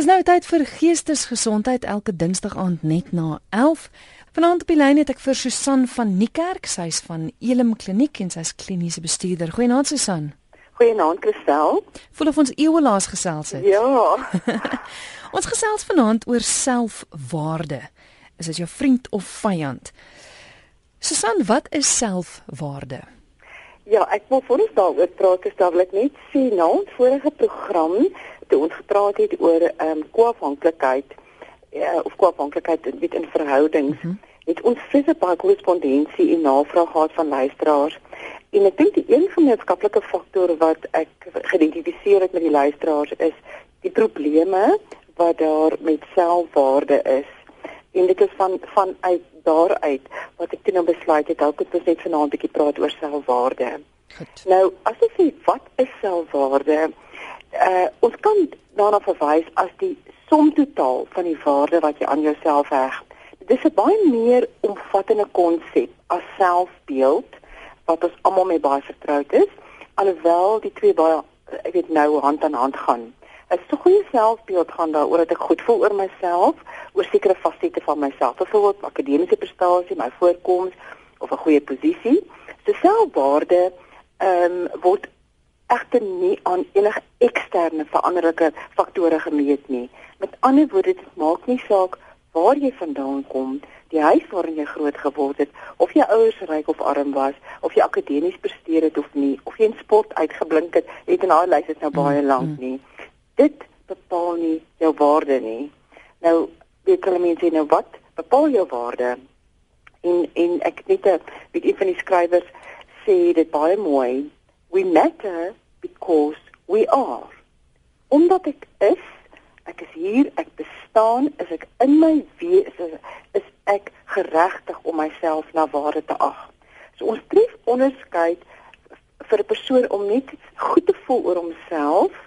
Dis nou tyd vir geestesgesondheid elke Dinsdag aand net na 11. Vanaand op die lyn het ek vir Susan van Niekerk, sy's van Elim Kliniek en sy's kliniese bestuurder. Goeienaand Susan. Goeienaand Christel. Voel of ons eeue laas gesels het. Ja. ons gesels vanaand oor selfwaarde. Is dit jou vriend of vyand? Susan, wat is selfwaarde? Ja, ek wil voor ons daaroor praat, is daar wil ek net sê na ons vorige program toe ons gepraat het oor ehm um, koafhanklikheid ja, of koafhanklikheid met in verhoudings, mm -hmm. het ons fisiese baie korrespondensie en navraag gehad van luisteraars. En ek dink die een gemeenskaplike faktor wat ek geïdentifiseer het met die luisteraars is die probleme wat daar met selfwaarde is. En dit is van van uit daaruit wat ek toe nou besluit het dalk het ons net vanaand 'n bietjie praat oor selfwaarde. Goed. Nou, as jy sê wat is selfwaarde? Uh ons kan daarna verwys as die som totaal van die waarde wat jy aan jouself heg. Dit is 'n baie meer omvattende konsep as selfbeeld wat ons almal mee baie vertroud is, alhoewel die twee baie ek weet nou hand aan hand gaan. 'n So goeie selfbeeld gaan daaroor dat ek goed voel oor myself, oor sekere fasette van myself, byvoorbeeld akademiese prestasie, my voorkoms of 'n goeie posisie. So selfwaarde ehm um, word egter nie aan enige eksterne veranderlike faktore gemeet nie. Met ander woorde, dit maak nie saak waar jy vandaan kom, die huis waarin jy groot geword het, of jou ouers ryk of arm was, of jy akademies presteer het of nie, of jy in sport uitgeblink het, het en haar lys is nou baie mm, lank nie. Dit bepaal nie jou waarde nie. Nou weet hulle mense nou wat bepaal jou waarde en en ek net 'n weet een van die skrywers sê dit baie mooi we matter because we are omdat ek is ek is hier ek bestaan is ek in my wese is ek geregtig om myself na waarde te ag so ons tref onderskeid vir 'n persoon om net goed te voel oor homself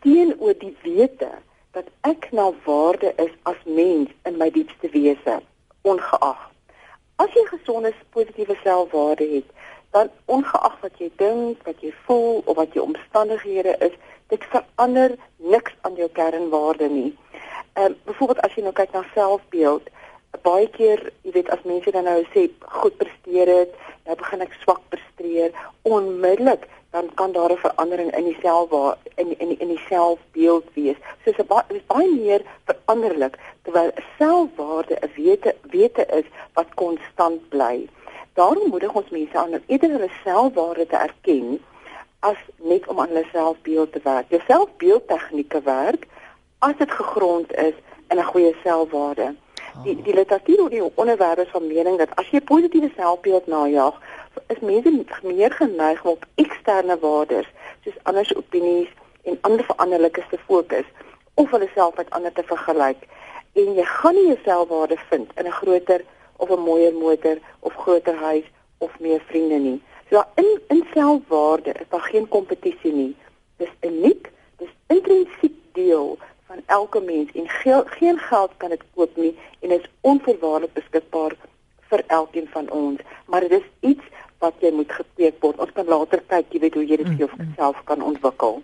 teenoor die wete dat ek na waarde is as mens in my diepste wese, ongeag. As jy gesonde positiewe selfwaarde het, dan ongeag wat jy dink, wat jy voel of wat jou omstandighede is, dit verander niks aan jou kernwaarde nie. Ehm uh, byvoorbeeld as jy nou kyk na selfbeeld, baie keer, jy weet as mense dan nou sê goed presteer het, nou begin ek swak presteer, onmiddellik dan kan daar 'n verandering in die selfwaar in in in die selfbeeld wees. So dit is, is baie meer veranderlik terwyl selfwaarde 'n wete wete is wat konstant bly. Daarom moedig ons mense aan om eerder hulle selfwaarde te erken as net om aan hulle selfbeeld te werk. Jou selfbeeld tegnieke werk as dit gegrond is in 'n goeie selfwaarde. Die die literatuur oor die onderwerpe van mening dat as jy positiewe selfbeeld najag, is mense meer geneig om eksterne waardes soos ander opinies en ander veranderlikes te fokus of hulle self met ander te vergelyk en jy gaan nie jouself waarde vind in 'n groter of 'n mooier motor of groter huis of meer vriende nie. So in in selfwaarde is daar geen kompetisie nie. Dis uniek, dis intrinsiek deel van elke mens en geel, geen geld kan dit koop nie en is onvoorwaardelik beskikbaar vir elkeen van ons, maar dit is iets wat jy moet gekweek word. Ons kan later kyk, jy weet hoe jy dit vir mm, mm. jouself kan ontwikkel.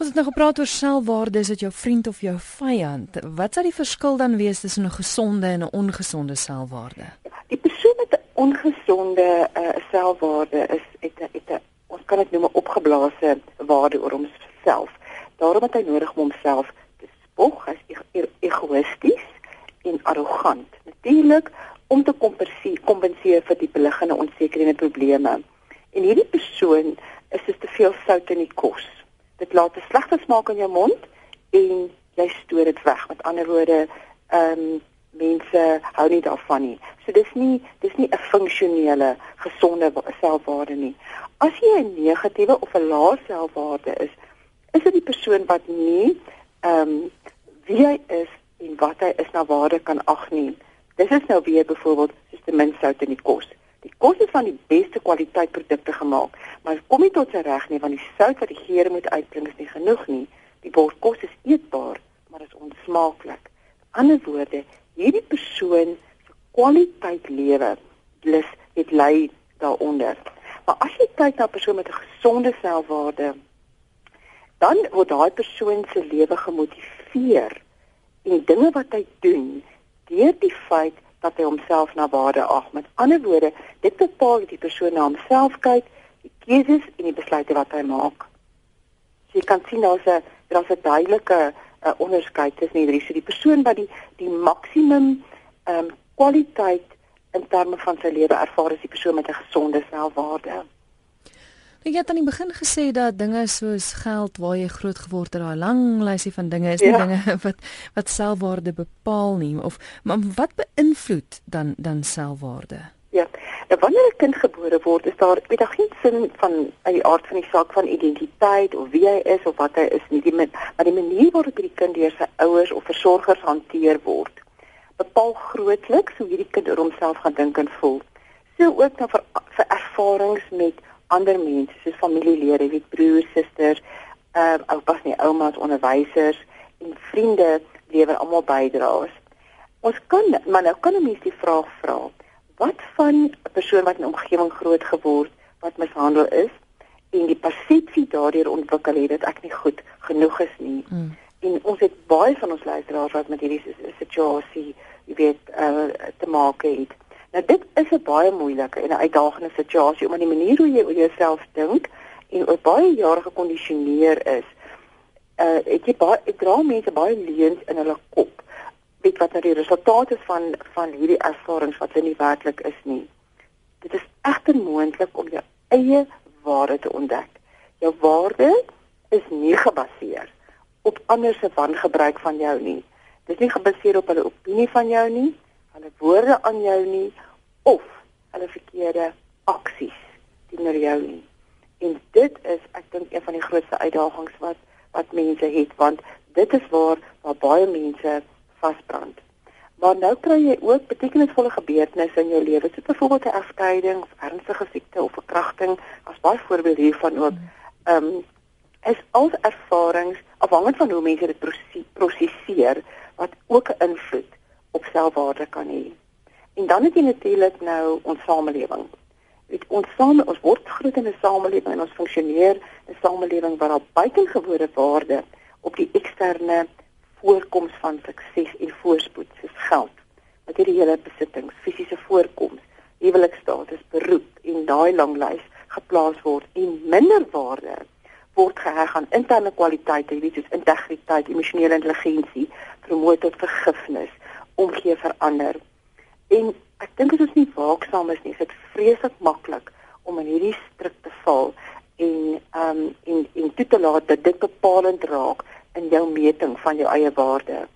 Ons het nou gepraat oor selfwaarde, is dit jou vriend of jou vyand? Wat sou die verskil dan wees tussen 'n gesonde en 'n ongesonde selfwaarde? Die persoon met 'n ongesonde uh, selfwaarde is het 'n het 'n ons kan dit noem 'n opgeblaasde waarde oor homself. Daarom het hy nodig om homself te spog, hy is egoïsties en arrogant. Natuurlik om te kompenseer vir die beliggende onsekerhede probleme. En hierdie persoon is dus te veel sout in die kos. Dit laat 'n slegte smaak in jou mond en jy stoor dit weg. Met ander woorde, ehm um, mense hou nie daarvan nie. So dis nie dis nie 'n funksionele gesonde selfwaarde nie. As jy 'n negatiewe of 'n lae selfwaarde is, is dit die persoon wat nie ehm um, wie hy is en wat hy is na waarde kan ag nie. Dis is nou weer byvoorbeeld soos die min sout in die kos. Die kos is van die beste kwaliteit produkte gemaak, maar kom nie tot sy reg nie want die sout wat die geur moet uitbring is nie genoeg nie. Die bord kos is eetbaar, maar is onsmaaklik. In ander woorde, hierdie persoon se kwaliteit lewe lus het lei daaronder. Maar as jy kyk na 'n persoon met 'n gesonde selfwaarde, dan word daai persoon se lewe gemotiveer en dinge wat hy doen deur die feit dat hy homself na waarde ag. Met ander woorde, dit bepaal die persoon na homself kyk, die keuses en die besluite wat hy maak. So jy kan sien daar's 'n daar's 'n duidelike uh, onderskeid tussen hierdie so die persoon wat die die maksimum ehm um, kwaliteit in terme van sy lewe ervaar as die persoon met 'n gesonde selfwaarde. Jy het aan die begin gesê dat dinge soos geld waar jy groot geword het, daai lang lysie van dinge is nie ja. dinge wat wat selfwaarde bepaal nie of maar wat beïnvloed dan dan selfwaarde? Ja. Nou wanneer 'n kind gebore word, is daar weet daar geen sin van uit die aard van die saak van identiteit of wie hy is of wat hy is nie, die met, maar die manier waarop die kind deur sy ouers of versorgers hanteer word, bepaal grootliks hoe hierdie kind oor homself gaan dink en voel. So ook dan vir, vir ervarings met ander mense, soos familielede, weet broers, susters, ehm uh, oupas nie oumas, onderwysers en vriende lewer almal bydraes. Ons kan maar nou kan 'n mens die vraag vra wat van 'n persoon wat in 'n omgewing groot geword wat mishandel is en die persepsie daardeur ontwikkel het dat ek nie goed genoeg is nie. Mm. En ons het baie van ons luisteraars wat met hierdie situasie, jy weet, uh, te maak het. Nou dit is 'n baie moeilike en 'n uitdagende situasie omdat die manier hoe jy oor jouself dink en oor baie jare gekondisioneer is. Uh ek jy baie ek dra mense baie leuns in hulle kop weet wat nou die resultate van van hierdie ervarings wat hulle nie werklik is nie. Dit is egter moontlik om jou eie waarde te ontdek. Jou waarde is nie gebaseer op ander se wangebruik van jou nie. Dit is nie gebaseer op hulle opinie van jou nie, hulle woorde aan jou nie of hulle verkeerde aksies teenoor jou nie. En dit is ek dink een van die grootste uitdagings wat wat mense het want dit is waar waar baie mense vasbrand. Maar nou kry jy ook betekenisvolle gebeurtenisse in jou lewe, soos byvoorbeeld 'n egskeiding of ernstige siekte of verkrachting, as baie voorbeelde hiervan ook. Ehm um, is al ervarings afhangend van hoe mense dit prosesseer wat ook 'n invloed op selfwaarde kan hê. En dan het jy natuurlik nou ons samelewing. Dit ons same ons word groot in 'n samelewing en ons funksioneer 'n samelewing waar daar buitengewone waarde op die eksterne voorkoms van sukses en voorspoed soos geld, materiële besittings, fisiese voorkoms, huwelikstatus, beroep en daai lang lys geplaas word en minder waarde word geheg aan interne kwaliteite, weet soos integriteit, emosionele intelligensie, vermoë tot vergifnis, omgee vir ander. En ek dink as ons nie waaksaam is nie, is dit vreeslik maklik om in hierdie struik te val en ehm um, en en toe te laat dat dit bepalend raak in jou meting van jou eie waarde.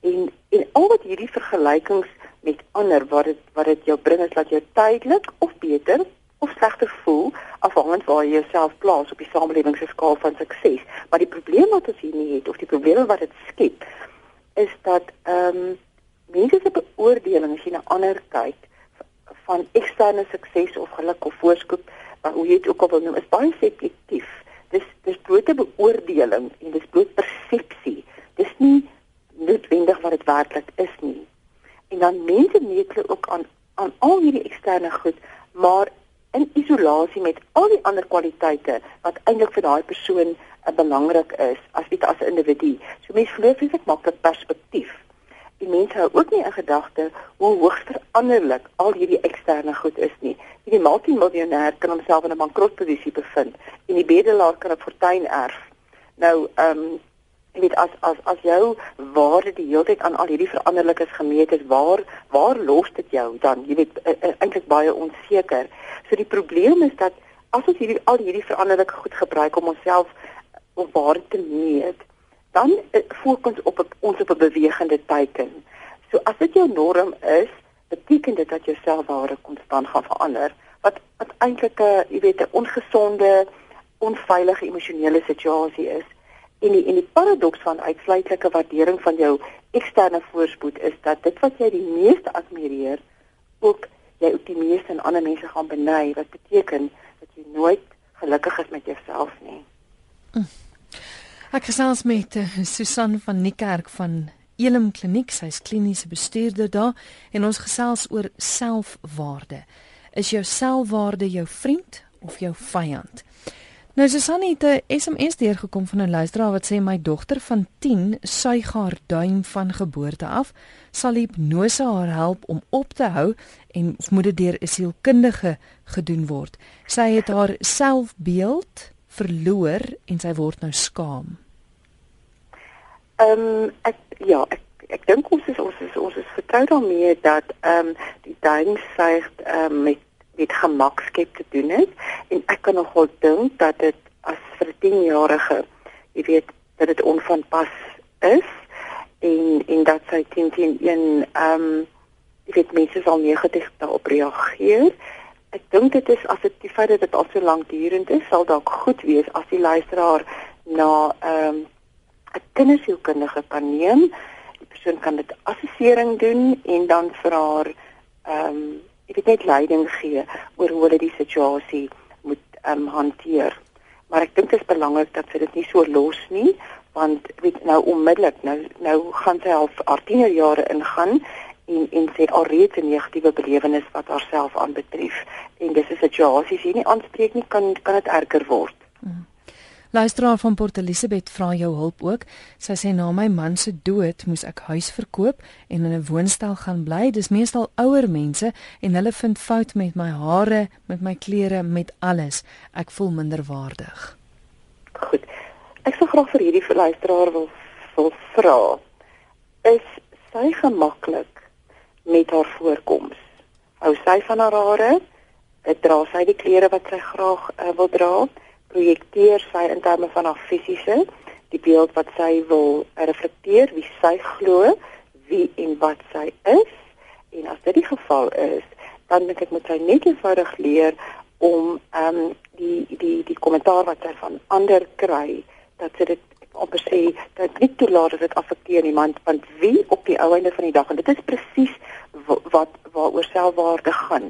En en al wat hierdie vergelykings met ander wat dit wat dit jou bring is dat jy tydelik of beter of slegter voel afhangend waar jy jouself plaas op die samelewingsskaal van sukses. Maar die probleem wat ons hier nie het of die probleme wat dit skep is dat ehm um, mense se beoordeling as jy na ander kyk van eksterne sukses of geluk of voorspoed, maar hoe jy dit ook al wil noem, is baie subjektief dis dis blote beoordeling en dis bloot persepsie. Dis nie noodwendig wat dit werklik is nie. En dan mense meet hulle ook aan aan al hierdie eksterne goed, maar in isolasie met al die ander kwaliteite wat eintlik vir daai persoon 'n uh, belangrik is as weet as 'n individu. So mense glo ek maak dit perspektief die mense hou ook nie in gedagte hoe hoogs veranderlik al hierdie eksterne goed is nie. Die multimiljonêr kan homself in 'n bankrotposisie bevind en die bedelaar kan 'n fortuin erf. Nou, ehm um, jy weet as as as jou waarde die hele tyd aan al hierdie veranderlikes gemeet is, waar waar los dit jou dan? Jy weet e, e, eintlik baie onseker. So die probleem is dat as ons hierdie al hierdie veranderlike goed gebruik om onsself op waarde te meet, dan eh, fokus op ons op 'n bewegende teiken. So as dit jou norm is, beteken dit dat jou selfwaarde konstant gaan verander wat wat eintlik 'n jy weet 'n ongesonde, onveilige emosionele situasie is. En die en die paradoks van uitsluitlike waardering van jou eksterne voorspoed is dat dit wat jy die meeste admireer ook jy ook die meeste in ander mense gaan beny wat beteken dat jy nooit gelukkig is met jouself nie. Mm. Ek gesels met uh, Susan van Niekerk van Elim Kliniek, sy's kliniese bestuurder daar en ons gesels oor selfwaarde. Is jou selfwaarde jou vriend of jou vyand? Nou Susan het 'n SMS deurgekom van 'n luisteraar wat sê my dogter van 10 suig haar duim van geboorte af. Sal hipnose haar help om op te hou en moet dit deur 'n sielkundige gedoen word. Sy het haar selfbeeld verloor en sy word nou skaam. Ehm um, ek ja, ek ek dink ons is ons is ons is vertrou daarmee dat ehm um, die duimsuig ehm um, met met gemakskep te doen het en ek kan nogal dink dat dit as vir 'n 10-jarige, jy weet, dat dit onvanpas is en en dat sy teen teen een ehm um, jy weet mense sal negatief daarop reageer. Ek dink dit is as dit die feit dat dit al so lank durend is, sal dalk goed wees as die luisteraar na ehm um, 'n kindersielkundige kan neem. Die persoon kan dit assessering doen en dan vir haar ehm um, jy weet net leiding gee oor hoe hulle die situasie moet ehm um, hanteer. Maar ek dink dit is belangrik dat sy dit nie so los nie want weet nou onmiddellik nou nou gaan sy al haar tienerjare ingaan en en sê alreeds 'n negatiewe belewenis wat haarself aanbetref en dis 'n situasie as jy nie aanspreek nie kan kan dit erger word. Luisteraar van Port Elizabeth vra jou hulp ook. Sy sê na my man se dood moes ek huis verkoop en in 'n woonstel gaan bly. Dis meestal ouer mense en hulle vind fout met my hare, met my klere, met alles. Ek voel minder waardig. Goed. Ek sou graag vir hierdie luisteraar wil wil vra. Is sy gemaklik met haar voorkoms? Hou sy van haar hare? Dra sy die klere wat sy graag uh, wil dra? Projekteer sy in terme van haar fisiese die beeld wat sy wil reflekteer wie sy glo wie en wat sy is. En as dit die geval is dan dink ek moet sy net eenvoudig leer om ehm um, die die die kommentaar wat sy van ander kry dat sy dit op sê dat nie toelaat dat dit affekteer iemand want wie op die ou einde van die dag en dit is presies wat waaroor selfwaarde gaan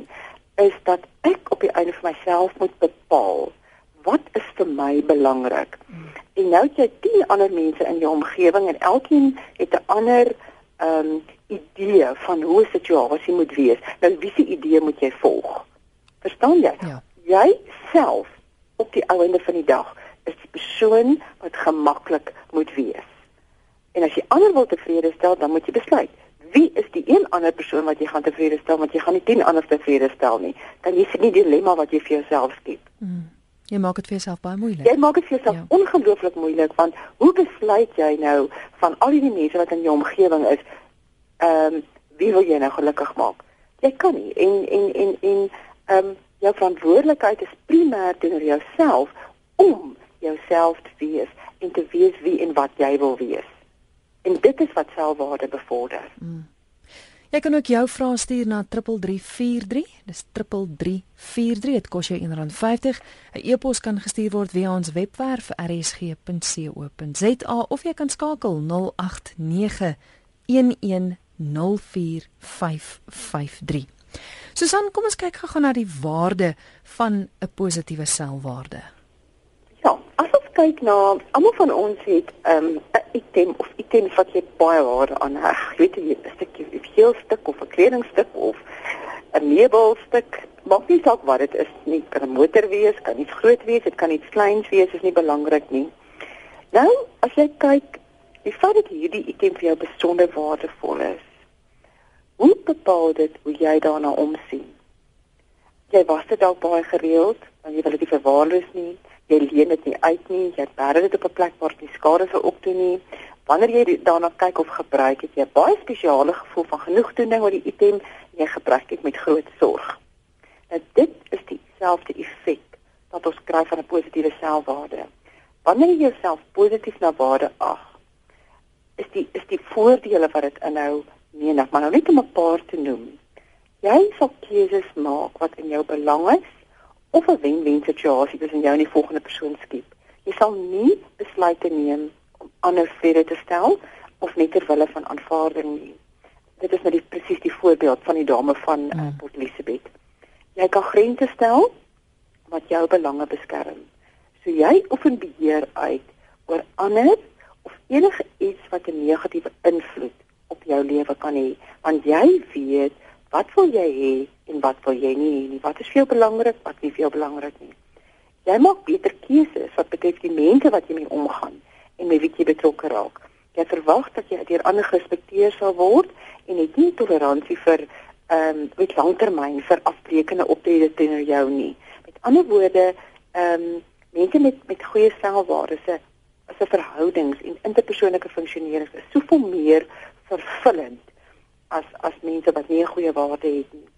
is dat ek op die einde van myself moet bepaal wat is vir my belangrik? Hmm. En nou het jy 10 ander mense in jou omgewing en elkeen het 'n ander ehm um, idee van hoe 'n situasie moet wees. Nou wie se idee moet jy volg? Verstaan jy? Ja. Jy self op die einde van die dag is die persoon wat gemaklik moet wees. En as jy ander wil tevrede stel, dan moet jy besluit wie is die een ander persoon wat jy gaan tevrede stel want jy gaan nie 10 ander tevrede stel nie. Dan is dit nie die dilemma wat jy vir jouself skep. Hmm. Jy maak dit vir jouself baie moeilik. Jy maak dit vir jouself ja. ongelooflik moeilik want hoe besluit jy nou van al die mense wat in jou omgewing is, ehm um, wie wil jy nou gelukkig maak? Jy kan nie en en en en ehm um, jou verantwoordelikheid is primêr teenoor jouself om jouself te wees en te wees wie en wat jy wil wees. En dit is wat selfwaarde bevorder. Mm. Jy kan ook jou vrae stuur na 3343. Dis 3343. Dit kos jou R1.50. 'n E-pos kan gestuur word via ons webwerf rsg.co.za of jy kan skakel 0891104553. Susan, kom ons kyk gou-gou na die waarde van 'n positiewe selfwaarde. Kyk na almal van ons het ehm, 'n um, item of items wat jy baie waarde aan heg. Weet jy, 'n stukkie of heel stuk of 'n kledingstuk of 'n meubelstuk, maak nie saak wat dit is nie. Kan 'n motor wees, kan iets groot wees, dit kan iets kleins wees, is nie belangrik nie. Nou, as jy kyk, die feit dat hierdie item vir jou besonder waardevol is, hoe bepaal dit hoe jy daarna omsien? Jy was dit dalk baie gereeld, want jy wil dit verwaarloos nie jy leen dit nie uit nie, jy berg dit op 'n plek waar die skade vir opdoen nie. Wanneer jy daarna kyk of gebruik, het jy 'n baie spesiale gevoel van genoegdoening oor die item en jy gebruik dit met groot sorg. Nou dit is dieselfde effek wat ons kry van 'n positiewe selfwaarde. Wanneer jy jouself positief na waarde ag, is die is die voordele wat dit inhou menig, maar nou net om 'n paar te noem. Jy sal keuses maak wat in jou belang is of 'n wen-wen situasie tussen jou en die volgende persoon skep. Jy sal nie besluite neem om ander vrede te stel of net ter wille van aanvaarding nie. Dit is nou die presies die voorbeeld van die dame van uh, Port Elizabeth. Jy kan grense stel wat jou belange beskerm. So jy oefen beheer uit oor ander of enige iets wat 'n negatiewe invloed op jou lewe kan hê, want jy weet wat wil jy hê en wat wil jy nie hê nie? Wat is veel belangrik, wat nie veel belangrik nie? Jy maak beter keuses wat betref die mense wat jy mee omgaan en met wie jy betrokke raak. Jy verwag dat jy deur ander gerespekteer sal word en het nie toleransie vir ehm um, met langtermyn vir afbreekende optrede teenoor jou nie. Met ander woorde, ehm um, mense met met goeie selfwaarde se as 'n verhoudings en interpersoonlike funksionering is soveel meer vervullend as as mense wat nie 'n goeie waarde het nie.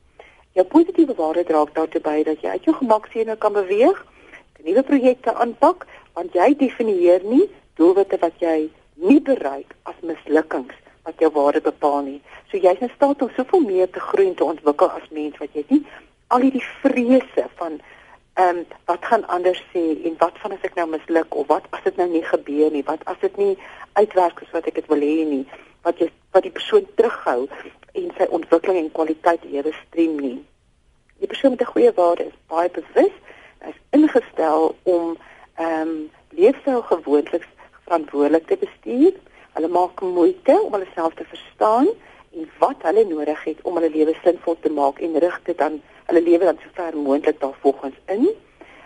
Jou positiewe waarde dra daartoe by dat jy uit jou gemaksone kan beweeg, nuwe projekte aanpak, want jy definieer nie doelwitte wat jy nie bereik as mislukkings wat jou waarde bepaal nie. So jy's in staat om soveel meer te groei en te ontwikkel as mens wat jy nie al hierdie vrese van ehm um, wat gaan anders sê en wat van as ek nou misluk of wat as dit nou nie gebeur nie, wat as dit nie uitwerk soos wat ek dit wil hê nie, wat jy wat die persoon terughou en sy ontwikkeling en kwaliteit lewe stream nie. Die persoon met 'n goeie waarde is baie bewus, is ingestel om ehm um, leefstyl gewoontes verantwoordelik te bestuur. Hulle maak moeite om hulle self te verstaan en wat hulle nodig het om hulle lewe sinvol te maak en rig dit dan hulle lewe dan so ver moontlik daarvolgens in.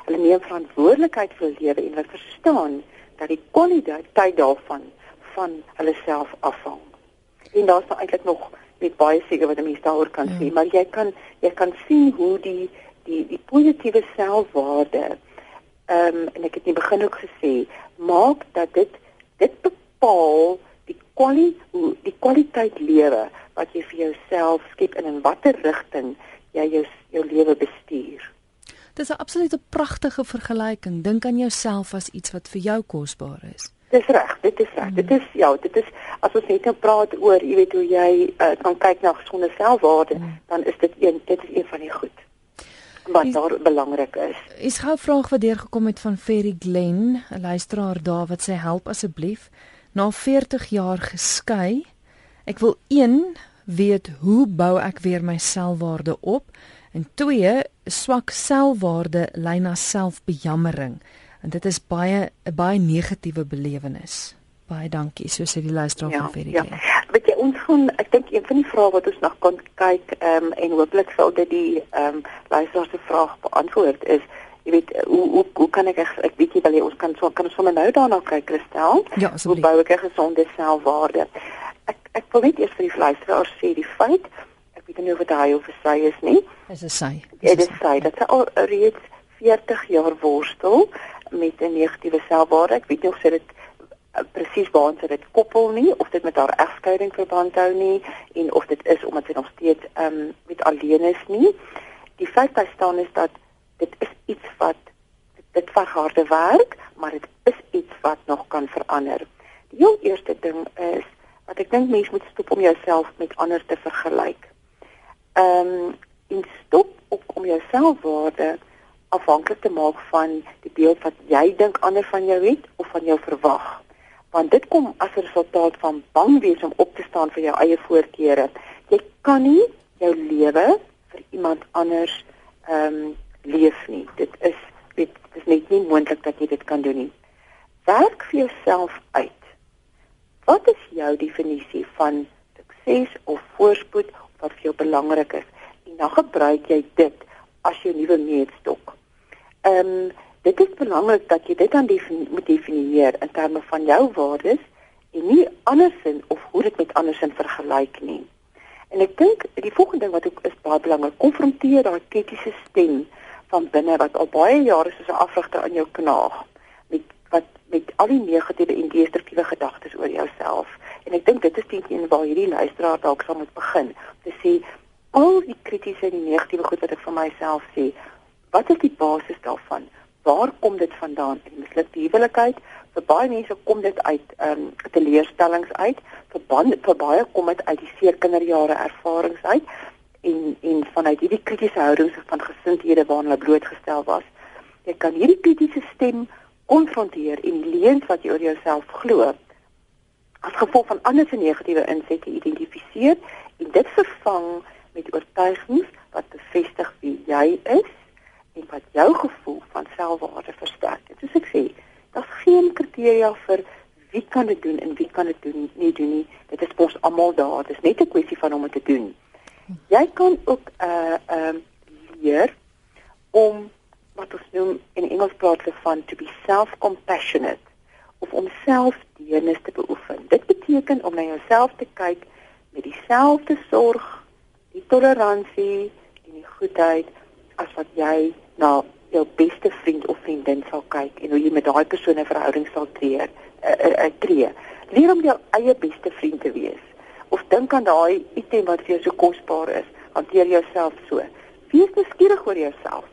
Hulle neem verantwoordelikheid vir hulle lewe en hulle verstaan dat die kwaliteit daarvan van hulle self afhang. En daar's nou eintlik nog net baie seker wat 'n mens daaroor kan sê, ja. maar jy kan jy kan sien hoe die die die positiewe selfwaarde ehm um, en ek het in die begin ook gesê, maak dat dit dit bepaal die kwaliteit die kwaliteit lewe wat jy vir jouself skep en in watter rigting jy jou jou lewe bestuur. Dis 'n absolute pragtige vergelyking. Dink aan jouself as iets wat vir jou kosbaar is. Dis reg, dit is reg. Mm. Dit is ja, dit is as ons net nou praat oor, jy weet hoe jy uh, kan kyk na gesonde selfwaarde, mm. dan is dit een dit is een van die goed wat is, daar belangrik is. Is gou 'n vraag wat deurgekom het van Ferry Glen, 'n luisteraar daar wat sê help asseblief. Na 40 jaar geskei, ek wil 1 weet hoe bou ek weer my selfwaarde op? En 2 swak selfwaarde lei na selfbejammering. En dit is baie 'n baie negatiewe belewenis. Baie dankie, so sê die luisteraar ja, van Ferry. Ja. Weet jy ons gaan ek dink een van die vrae wat ons nog kan kyk ehm um, en hooplik sal dit die ehm um, luisteraar se vraag beantwoord is jy weet hoe hoe hoe kan ek ek weet jy wel jy ons kan so kan ons sommer nou daarna kyk Christel. Ja, hoe bou ek 'n gesonde selfwaarde? ek ek wil net eers vir die luisteraars sê die feit ek weet nie of dit hy of sy is nie. Is dit sy? Dit is sy. Dit is al reeds 40 jaar worstel met 'n negatiewe selfwaarde. Ek weet nie of sy dit uh, presies waaraan sy dit koppel nie of dit met haar egskeiding verband hou nie en of dit is omdat sy nog steeds ehm um, met alleen is nie. Die feit by staan is dat dit is iets wat dit vir harde werk, maar dit is iets wat nog kan verander. Die heel eerste ding is wat ek dink mense moet stop om jouself met ander te vergelyk. Ehm um, en stop ook om jou selfwaarde afhanklik te maak van die beeld wat jy dink ander van jou het of van jou verwag. Want dit kom as 'n resultaat van bang wees om op te staan vir jou eie voorkeure. Jy kan nie jou lewe vir iemand anders ehm um, leef nie. Dit is dit is net nie moontlik dat jy dit kan doen nie. Werk vir jouself uit Wat is jou definisie van sukses of voorspoed wat vir jou belangrik is? En dan gebruik jy dit as jou nuwe meetstok. Ehm um, dit is belangrik dat jy dit dan defini moet definieer in terme van jou waardes en nie andersin of hoe dit met andersin vergelyk nie. En ek dink die volgende ding wat ook is baie belangrik, konfronteer daai kritiese stem van binne wat al baie jare soos 'n afrigter aan jou knaag met wat met al die negatiewe en destruktiewe gedagtes oor jouself. En ek dink dit is die een waar hierdie luisteraar dalk sal moet begin. Te sê al die kritiese en negatiewe goed wat ek van myself sê, wat is die basis daarvan? Waar kom dit vandaan? En mislukte huwelikheid, vir baie mense kom dit uit ehm um, teleurstellings uit, vir baie vir baie kom dit uit die seer kinderjare ervarings uit en en vanuit hierdie kritiese houdings van gesindhede waarna hulle blootgestel was. Jy kan hierdie kritiese stem konfronteer en die leuns wat jy oor jouself glo as gevolg van ander se negatiewe insette identifiseer en dit vervang met oortuigings wat bevestig wie jy is wat jou gevoel van selfwaarde versterk. Dit is ek sê, daar's geen kriteria vir wie kan dit doen en wie kan dit doen nie doen nie. Dit is ons almal daar. Dit is net 'n kwessie van om dit te doen. Jy kan ook 'n uh, 'n uh, leer om wat ons noem in Engels praat hulle van to be self-compassionate of om selfdeernis te beoefen. Dit beteken om na jouself te kyk met dieselfde sorg, die toleransie en die goedheid as wat jy na jou beste vriend of vriendin sal kyk en hoe jy met daai persoon 'n verhouding sal tree. uh, uh, tree. Leer om jou eie beste vriend te wees. Of dink aan daai item wat vir jou so kosbaar is. Hanteer jouself so. Wees nuuskierig oor jouself.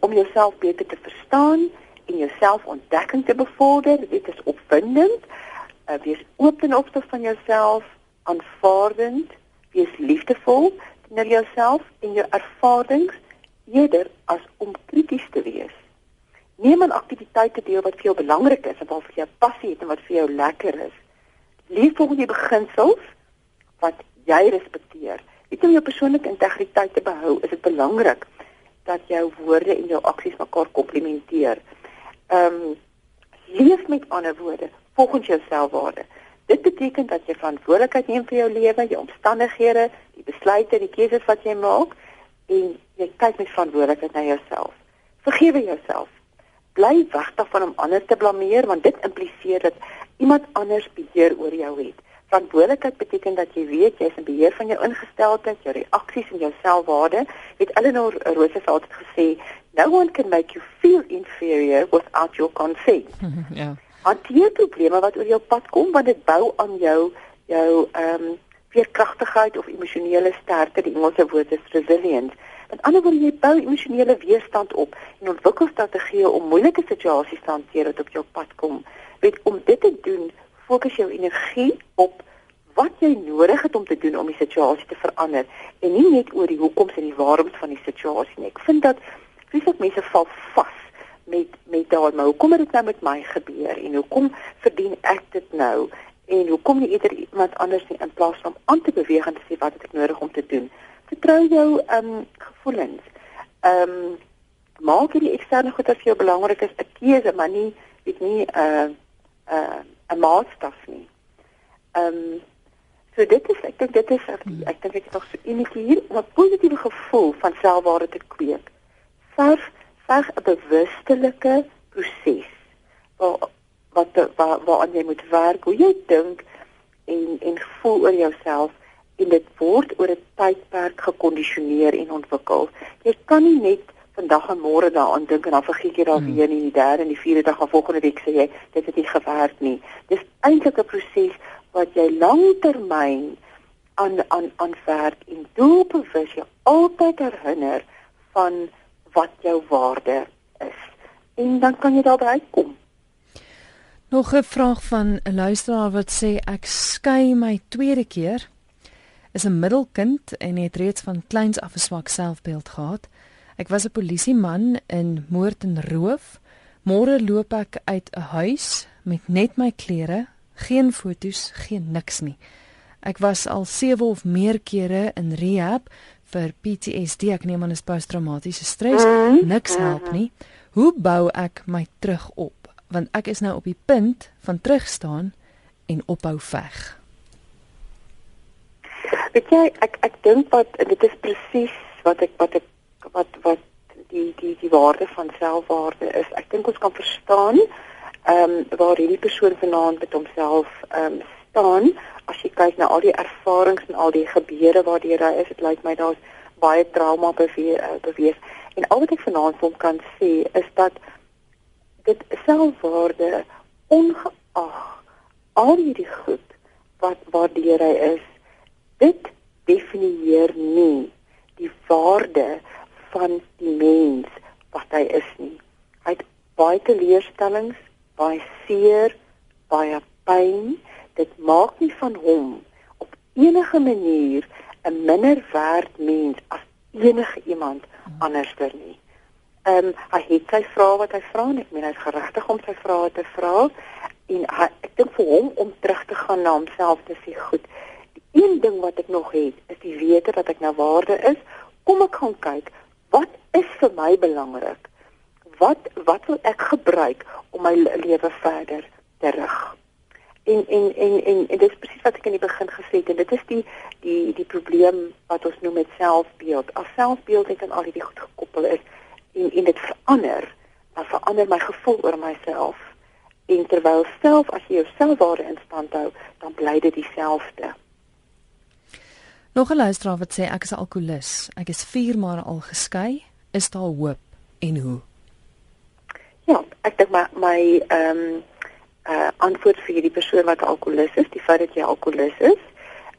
Om jouself beter te verstaan en jouself ontdekking te bevorder, dit is opwindend. Uh, wees oop ten opsigte van jouself, aanvaardend, wees liefdevol teenoor jouself en jou ervarings eerder as om krities te wees. Neem aan aktiwiteite deel wat vir jou belangrik is wat vir jou passie het en wat vir jou lekker is. Leef volgens die beginsels wat jy respekteer. Net om jou persoonlike integriteit te behou, is dit belangrik dat jou woorde en jou aksies mekaar komplementeer. Ehm um, leef met ander woorde volgens jou selfwaarde. Dit beteken dat jy verantwoordelikheid neem vir jou lewe, jou omstandighede, die besluite, die keuses wat jy maak en jy kyk met verantwoordelikheid na jouself. Vergewe jouself. Bly weg daarvan om ander te blameer want dit impliseer dat iemand anders beheer oor jou het. Verantwoordelikheid beteken dat jy weet jy is in beheer van jou ingesteldheid, jou reaksies en jou selfwaarde. Het Eleanor Roosevelt het gesê, "No one can make you feel inferior without your consent." Ja. Hanteer probleme wat oor jou pad kom want dit bou aan jou jou ehm um, veerkragtigheid of emosionele sterkte, die Engelse woord is resilience. Met ander woorde, jy bou emosionele weerstand op en ontwikkel strategieë om moeilike situasies te hanteer wat op jou pad kom. Weet om dit te doen, fokus jou energie op wat jy nodig het om te doen om die situasie te verander en nie net oor die hoekoms en die waaroms van die situasie nie. Ek vind dat baie mense val vas met met daai maar hoekom het dit nou met my gebeur en hoekom verdien ek dit nou en hoekom nie eerder iemand anders nie in plaas van aan te beweeg en te sê wat het ek nodig om te doen. Vertrou jou ehm um, gevoelens. Ehm um, maak hierdie eksterne goed as jou belangrik is 'n keuse maar nie weet nie 'n uh, 'n uh, 'n maatstaf nie. Ehm um, so dit is ek dink dit is ek dink ek het nog so enetjie hier 'n positiewe gevoel van selfwaarde te kweek. Verf verg 'n bewustelike proses waar wat waar waaraan jy moet werk, hoe jy dink en en voel oor jouself en dit word oor 'n tydperk gekondisioneer en ontwikkel. Jy kan nie net vandag en môre daaraan dink en dan vergeet jy daar hmm. weer nie die derde en die vierde dag van volgende week sê jy dit het nie gewerk nie. Dis eintlik 'n proses wat jy langtermyn aan aan aan werk en doelbewus jou altyd herinner van wat jou waarde is. En dan kan jy daarby uitkom. Nog 'n vraag van 'n luisteraar wat sê ek skei my tweede keer. Is 'n middelkind en het reeds van kleins af 'n swak selfbeeld gehad. Ek was 'n polisieman in moord en roof. Môre loop ek uit 'n huis met net my klere, geen fotos, geen niks nie. Ek was al 7 of meer kere in rehab vir PTSD, ek neem aan is posttraumatiese stres. Niks help nie. Hoe bou ek my terug op? want ek is nou op die punt van terugstaan en ophou veg. Weet jy, ek ek dink wat dit is presies wat ek wat ek wat wat die die die waarde van selfwaarde is. Ek dink ons kan verstaan ehm um, waar hierdie persoon vanaand met homself ehm um, staan as jy kyk na al die ervarings en al die gebeure waardeur hy is. Dit lyk my daar's baie trauma beweeg uh, beweeg. En al wat ek vanaand vir hom kan sê is dat dit selfwaarde ongeag al hierdie goed wat waardeur hy is dit definieer nie die waarde van die mens wat hy is nie. Hy het baie teleurstellings baie seer baie pyn dit maak nie van hom op enige manier 'n minder werd mens as enige iemand anderster nie. Ehm um, hy het sy vrae wat hy vra ek meen hy's geregtig om sy vrae te vra en hy, ek dink vir hom om terug te gaan na homself te sê goed. Een ding wat ek nog het is die wete dat ek nou waarde is. Kom ek gaan kyk wat is vir my belangrik? Wat wat wil ek gebruik om my lewe verder te rig? En en en en, en dit is presies wat ek in die begin gesê het en dit is die die die probleem wat ons noem met selfbeeld. As selfbeeld net aan al hierdie goed gekoppel is en en dit verander, dan verander my gevoel oor myself. En terwyl self as jy jou selfwaarde in stand hou, dan bly dit dieselfde. Nog 'n luisteraar wat sê ek is 'n alkolikus. Ek is 4 maande al geskei. Is daar hoop en hoe? Ja, ek dink my my ehm um, uh antwoord vir hierdie persoon wat alkolikus is, die feit dat jy alkolikus is,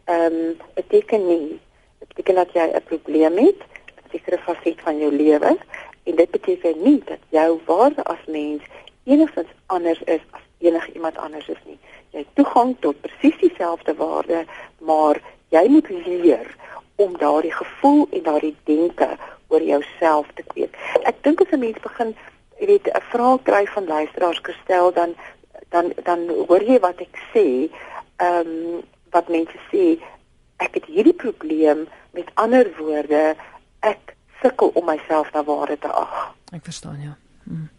ehm um, beteken nie dit beteken dat jy 'n probleem het, 'n sekere faset van jou lewe en dit beteken nie dat jou waarde as mens enigstens anders is as enige iemand anders is nie. Jy het toegang tot presies dieselfde waarde, maar jy moet leer om daardie gevoel en daardie denke oor jouself te kweek. Ek dink as 'n mens begin, jy weet, 'n vraag kry van luisteraars gestel dan dan dan hoor jy wat ek sê, ehm um, wat mense sê, ek het hierdie probleem met ander woorde, ek sukkel om myself na waarde te ag. Ek verstaan ja. Hmm.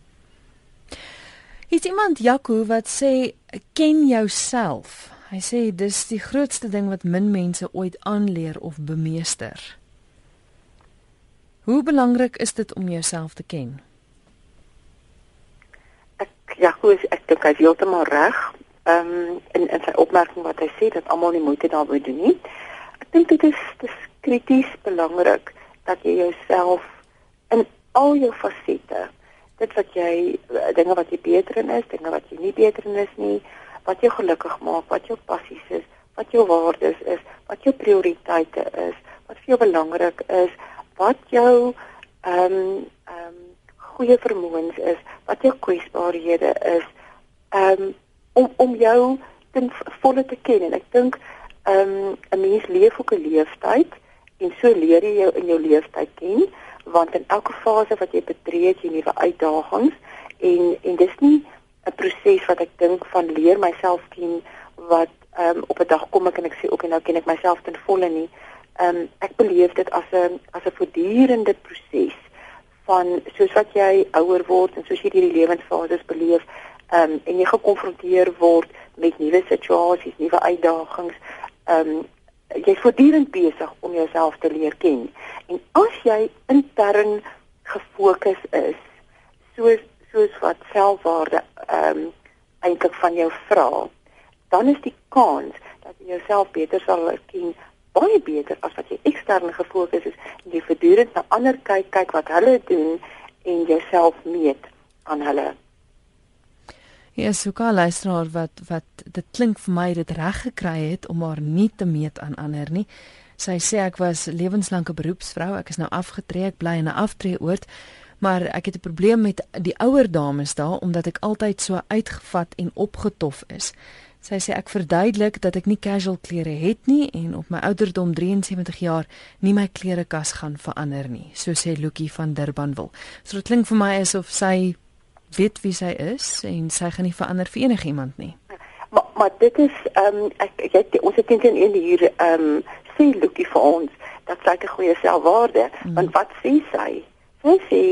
Is iemand Jaco wat sê ken jouself? Hy sê dis die grootste ding wat min mense ooit aanleer of bemeester. Hoe belangrik is dit om jouself te ken? Ek Jaco is ek dink hy is heeltemal reg. Ehm um, in in sy opmerking wat hy sê dat almal nie moeite daaroor doen nie. Ek dink dit is dis krities belangrik dat jy jouself in al jou fasette dit wat jy dinge wat jy beter in is, dinge wat jy nie beter in is nie, wat jou gelukkig maak, wat jou passies is, wat jou waardes is, wat jou prioriteite is, wat vir jou belangrik is, wat jou ehm um, ehm um, goeie vermoëns is, wat jou kwesbaarhede is, ehm um, om om jou ten volle te ken. En ek dink ehm um, 'n mens leef ook 'n leeftyd en so leer jy jou in jou leeftyd ken want in elke fase wat jy betree, jy nuwe uitdagings en en dis nie 'n proses wat ek dink van leer myself ken wat ehm um, op 'n dag kom ek en ek sê ook en nou ken ek myself ten volle nie. Ehm um, ek beleef dit as 'n as 'n voortdurende proses van soos wat jy ouer word en soos jy hierdie lewensfases beleef ehm um, en jy gekonfronteer word met nuwe situasies, nuwe uitdagings. Ehm um, jy's voortdurend besig om jouself te leer ken. En as jy intern gefokus is, soos soos wat selfwaarde ehm um, eintlik van jou vra, dan is die kans dat jy jouself beter sal ken baie beter as wat jy ekstern gefokus is en jy voortdurend na ander kyk, kyk wat hulle doen en jouself meet aan hulle. Ja, so gaan luisteraar wat wat dit klink vir my dit reg gekry het om haar nie te meet aan ander nie. Sy sê ek was lewenslange beroepsvrou, ek is nou afgetree, ek bly in 'n aftreeoord, maar ek het 'n probleem met die ouer dames daar omdat ek altyd so uitgevat en opgetof is. Sy sê ek verduidelik dat ek nie casual klere het nie en op my ouderdom 73 jaar nie my klerekas gaan verander nie, so sê Lukie van Durbanville. So dit klink vir my asof sy weet wie sy is en sy gaan nie verander vir enigiemand nie. Maar maar dit is ehm um, ek jy ons het teen een hier ehm um, sê Lukie vir ons dat sy 'n goeie selfwaarde mm. want wat sê sy? Sy sê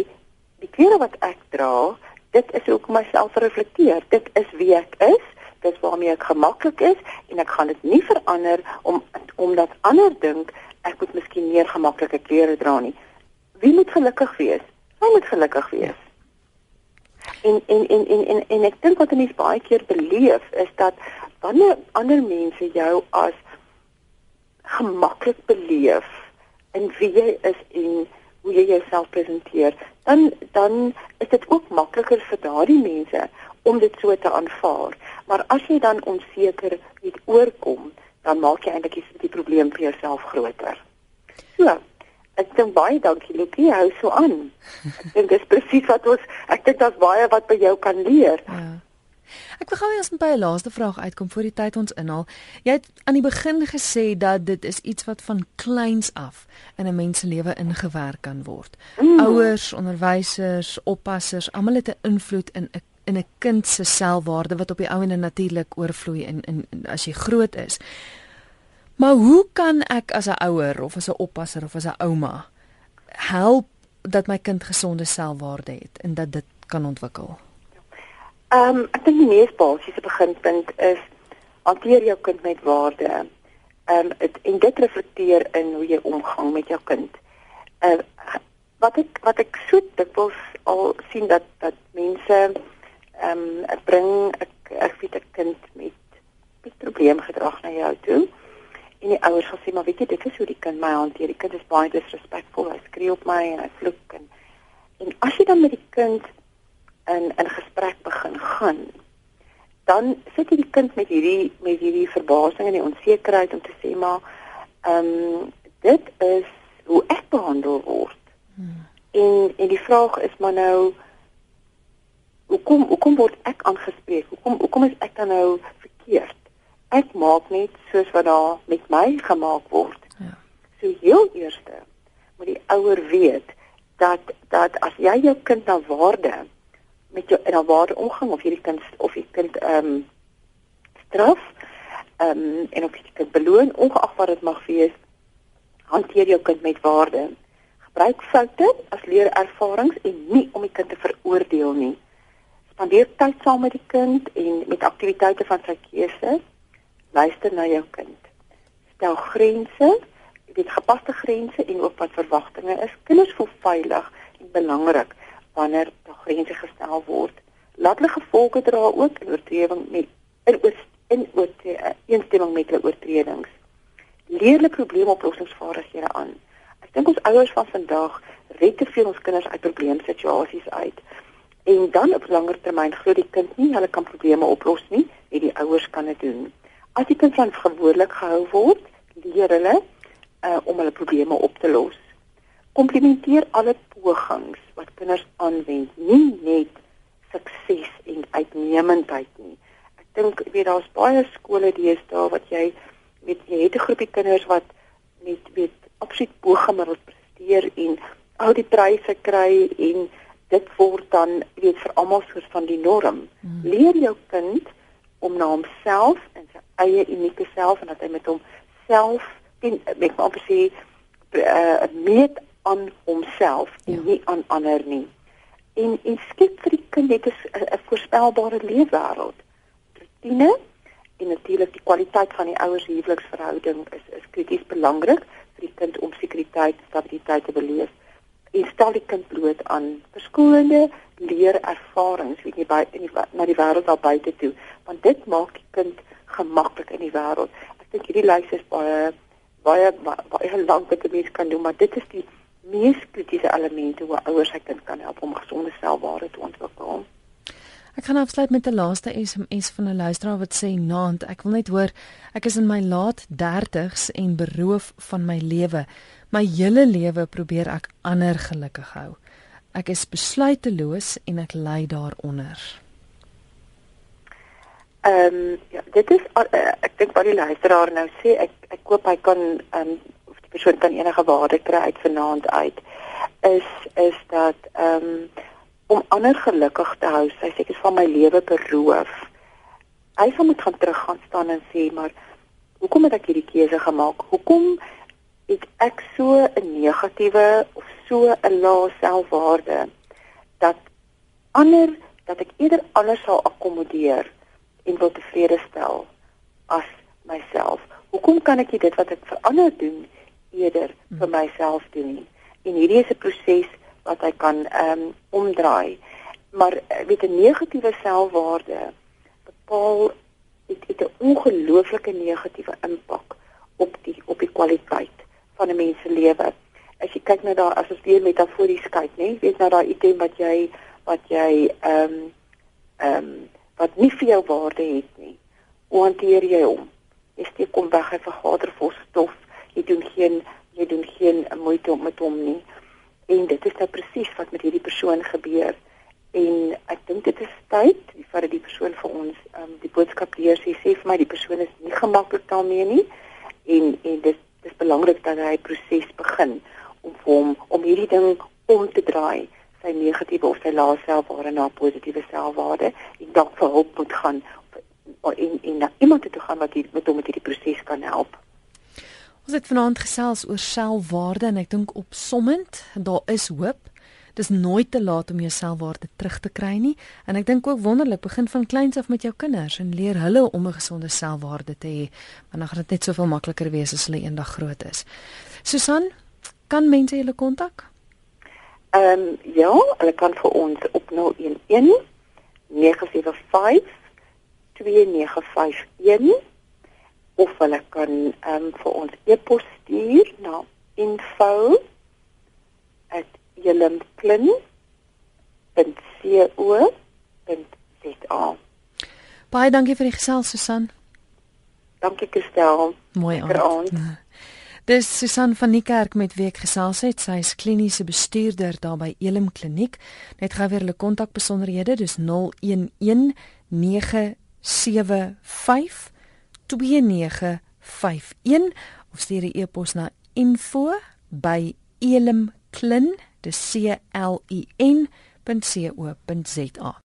die klere wat ek dra, dit is ook myself reflekteer. Dit is wie ek is. Dit is waarmee ek gemaklik is en ek gaan dit nie verander om omdat ander dink ek moet miskien meer gemaklike klere dra nie. Wie moet gelukkig wees? Sy moet gelukkig wees. En en en en en, en ek dink wat 'n mens baie keer beleef is dat wanneer ander mense jou as gemaklik beleef in wie jy is en hoe jy jouself presenteer, dan dan is dit ook makliker vir daardie mense om dit so te aanvaar. Maar as jy dan onseker het oorkom, dan maak jy eintlik die probleem vir jouself groter. So, Ek dink baie dankie Lukie, hou so aan. Ek dink dis presies wat ons ek dink daar's baie wat by jou kan leer. Ja. Ek wil gou eens by 'n laaste vraag uitkom voor die tyd ons inhaal. Jy het aan die begin gesê dat dit is iets wat van kleins af in 'n mens se lewe ingewerk kan word. Mm. Ouers, onderwysers, oppassers, almal het 'n invloed in 'n in 'n kind se selfwaarde wat op die ou en natuurlik oorvloei in in as jy groot is. Maar hoe kan ek as 'n ouer of as 'n oppasser of as 'n ouma help dat my kind gesonde selfwaarde het en dat dit kan ontwikkel? Ehm um, ek dink die mees basiese beginpunt is hanteer jou kind met waarde. Ehm um, en dit reflekteer in hoe jy omgang met jou kind. Ehm uh, wat ek wat ek so dikwels al sien dat dat mense ehm um, ek bring ek ek weet 'n kind met met probleemgedrag na jou toe en die ouers sê maar weet jy dit is hoe die kind my hanteer die kind is baie disrespekvol hy skree op my en hy vloek en en as jy dan met die kind in in gesprek begin gaan dan sit die kind met hierdie met hierdie verbasing en die onsekerheid om te sê maar ehm um, dit is hoe ek behandel word hmm. En en die vraag is maar nou hoekom hoekom word ek aangespreek? Hoekom hoekom is ek dan nou verkeerd? Ek maak net soos wat daar met my gemaak word. Ja. So heel eerste moet die ouer weet dat dat as jy jou kind na waarde met jou in 'n waarde omgang of hierdie kind of jy kind ehm um, straf ehm um, en of jy kind beloon ongeag wat dit mag wees hanteer jou kind met waarde gebruik foute as leerervarings en nie om die kind te veroordeel nie. Spandeer tyd saam met die kind en met aktiwiteite van sy keuse. Luister na jou kind. Stel grense, weet gepaste grense en ook wat verwagtinge is. Kinders voel veilig en belangrik wanneer daar grense gestel word. Laat hulle gevolge dra ook in oortreding met in in oortreding met hulle oortredings. Leer hulle probleemoplossingsvaardighede aan Ek dink ons ouers van vandag red te veel ons kinders uit probleemsituasies uit. En dan op langer termyn glo die kind nie hulle kan probleme oplos nie, net die ouers kan dit doen. As die kind van verantwoordelik gehou word, leer hulle uh, om hulle probleme op te los. Komplimenteer alle pogings wat kinders aanwend, nie net sukses en uitnemendheid nie. Ek dink weet daar's baie skole deesdae wat jy weet jy het 'n groepie kinders wat met weet absoluut bo gemiddeld presteer en al die pryse kry en dit word dan weet vir almal soos van die norm. Hmm. Leer jou kind om na homself en sy eie unieke self en dat hy met homself en met hom sê uh, meet aan homself en ja. nie aan ander nie. En en skep vir die kind net 'n voorspelbare leefwêreld. Rutine en natuurlik die kwaliteit van die ouers huweliksverhouding is is krities belangrik vir die kind om sekuriteit stabiliteit te beleef en stel die kind bloot aan verskillende leerervarings weet jy by in die na die wêreld daar buite toe want dit maak die kind gemaklik in die wêreld ek dink hierdie lys is baie baie baie lank wat 'n mens kan doen maar dit is die mees kritiese elemente hoe ouers sy kind kan help om gesonde selfwaarde te ontwikkel Ek gaan afsluit met 'n laaste SMS van 'n luisteraar wat sê: "Naand, ek wil net hoor, ek is in my laat 30's en beroof van my lewe. My hele lewe probeer ek ander gelukkig hou. Ek is besluiteloos en ek ly daaronder." Ehm um, ja, dit is uh, ek dink wat die luisteraar nou sê, ek ek koop hy kan ehm um, die persoon kan enige waarde kry uit vanaand uit is is dat ehm um, om ander gelukkig te hou. Sy sê ek is van my lewe beroof. Hy sal moet gaan terug gaan staan en sê maar hoekom het ek hierdie keuse gemaak? Hoekom het ek so 'n negatiewe of so 'n lae selfwaarde dat ander dat ek eerder anders sal akkommodeer en wil tevrede stel as myself. Hoekom kan ek dit wat ek vir ander doen eerder vir myself doen nie? En hierdie is 'n proses wat hy kan ehm um, omdraai. Maar eh, weet 'n negatiewe selfwaarde bepaal dit het 'n ongelooflike negatiewe impak op die op die kwaliteit van 'n mens se lewe. As jy kyk na daai as ons weer metafories kyk, nê, weet nou daai item wat jy wat jy ehm um, ehm um, wat nie vir jou waarde het nie. Hoe hanteer jy hom? Jy steek hom weg, hy vergader vol stof. Jy doen geen jy doen geen moeite om met hom nie. En dit is nou presies wat met hierdie persoon gebeur. En ek dink dit is tyd vir die persoon vir ons um, die boodskap leer. Sê sê vir my die persoon is nie gemaklik daarmee nie. En en dit dis belangrik dat hy proses begin om hom om hierdie ding om te draai sy negatiewe of sy lae selfwaarde na positiewe selfwaarde. En dalk vir hulp moet gaan en en na iemand toe gaan wat hier, met hom met hierdie proses kan help Ons het vanaand gesels oor selfwaarde en ek dink opsommend, daar is hoop. Dis nooit te laat om jou selfwaarde terug te kry nie en ek dink ook wonderlik begin van kleins af met jou kinders en leer hulle om 'n gesonde selfwaarde te hê want dan gaan dit net soveel makliker wees as hulle eendag groot is. Susan, kan mense julle kontak? Ehm um, ja, hulle kan vir ons op 011 975 2951 of hulle kan ehm um, vir ons e-pos stuur na info@jelimklin.co.za. Baie dankie vir die gesels Susan. Dankie Christel. Mooi aand. Dis Susan van die kerk met wie ek gesels het. Sy is kliniese bestuurder daar by Elim Kliniek. Net gou weer hulle kontakbesonderhede. Dis 011 975 2951 of stuur 'n e-pos na info@elimklin.co.za